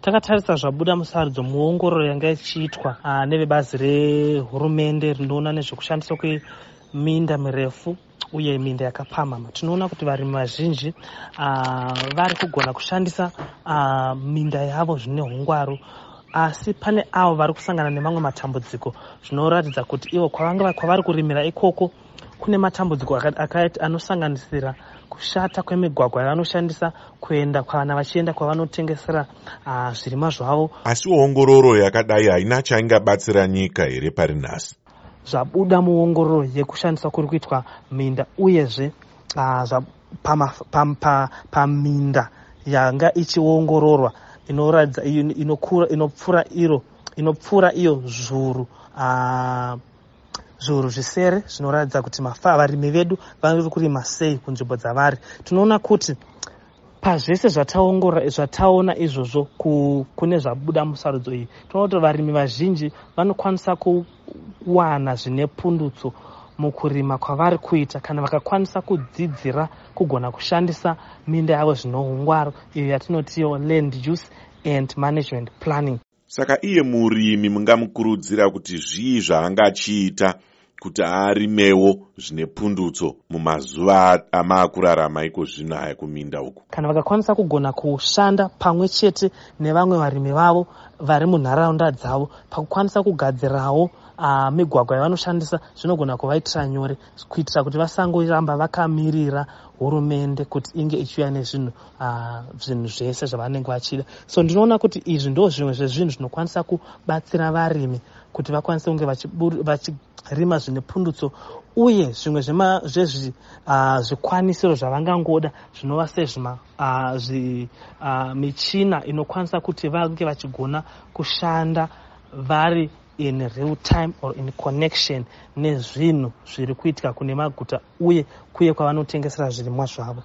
takatarisa zvabuda musarudzo muongororo yanga ichiitwa uh, nevebazi rehurumende rinoona nezvekushandiswa kweminda mirefu uye minda yakapamhama tinoona kuti varimi vazhinji uh, vari kugona kushandisa uh, minda yavo zvine ungwaru asi pane avo vari kusangana nemamwe matambudziko zvinoratidza kuti ivo kwavari kurimira ikoko kune matambudziko anosanganisira kushata kwemigwagwa yavanoshandisa kuenda kwavana vachienda kwavanotengesera uh, zvirimwa zvavo. Asi ongororo yakadai haina chaingabatsira nyika here pari nhasi? Zvabuda muongororo yekushandiswa kuri kuitwa minda uyezve uh, paminda yanga ichiongororwa inoratidza inopfuura iro inopfuura iyo zvuru uh, zviuru zvisere zvinoratidza kuti varimi vedu vari kurima sei kunzvimbo dzavari. Tinoona kuti pazvese zvataona izvozvo kune zvabuda musarudzo iyi. Tinoona kuti varimi vazhinji vanokwanisa kuwana zvine pundutso mukurima kwavari kuita kana vakakwanisa kudzidzira kugona kushandisa minda yavo zvino ungwaru iyo yatinotiyo land use and management planning. Saka iye murimi mungamukurudzira kuti zvii zvaangachiita kuti arimewo zvine pundutso mumazuva amaakurarama iko zvino aya kuminda uku. Kana vakakwanisa kugona kushanda pamwe chete nevamwe varimi vavo vari munharaunda dzavo pakukwanisa kugadzirawo uh, migwagwa yavanoshandisa zvinogona kuvaitira nyore kuitira kuti vasangoramba vakamirira hurumende kuti inge ichiuya nezvinhu uh, zvinhu zvese zvavanenge vachida. So ndinoona kuti izvi ndo zvimwe zvezvinhu zvinokwanisa kubatsira varimi kuti vakwanise kunge vachirima zvine pundutso uye zvimwe zvezvikwanisiro uh, zvavangangoda zvinova sezvima uh, uh, inokwanisa kuti vange vachigona kushanda vari in real time or in connection nezvinhu zviri kuitika kune maguta uye kuye kwavanotengesera zvirimwa zvavo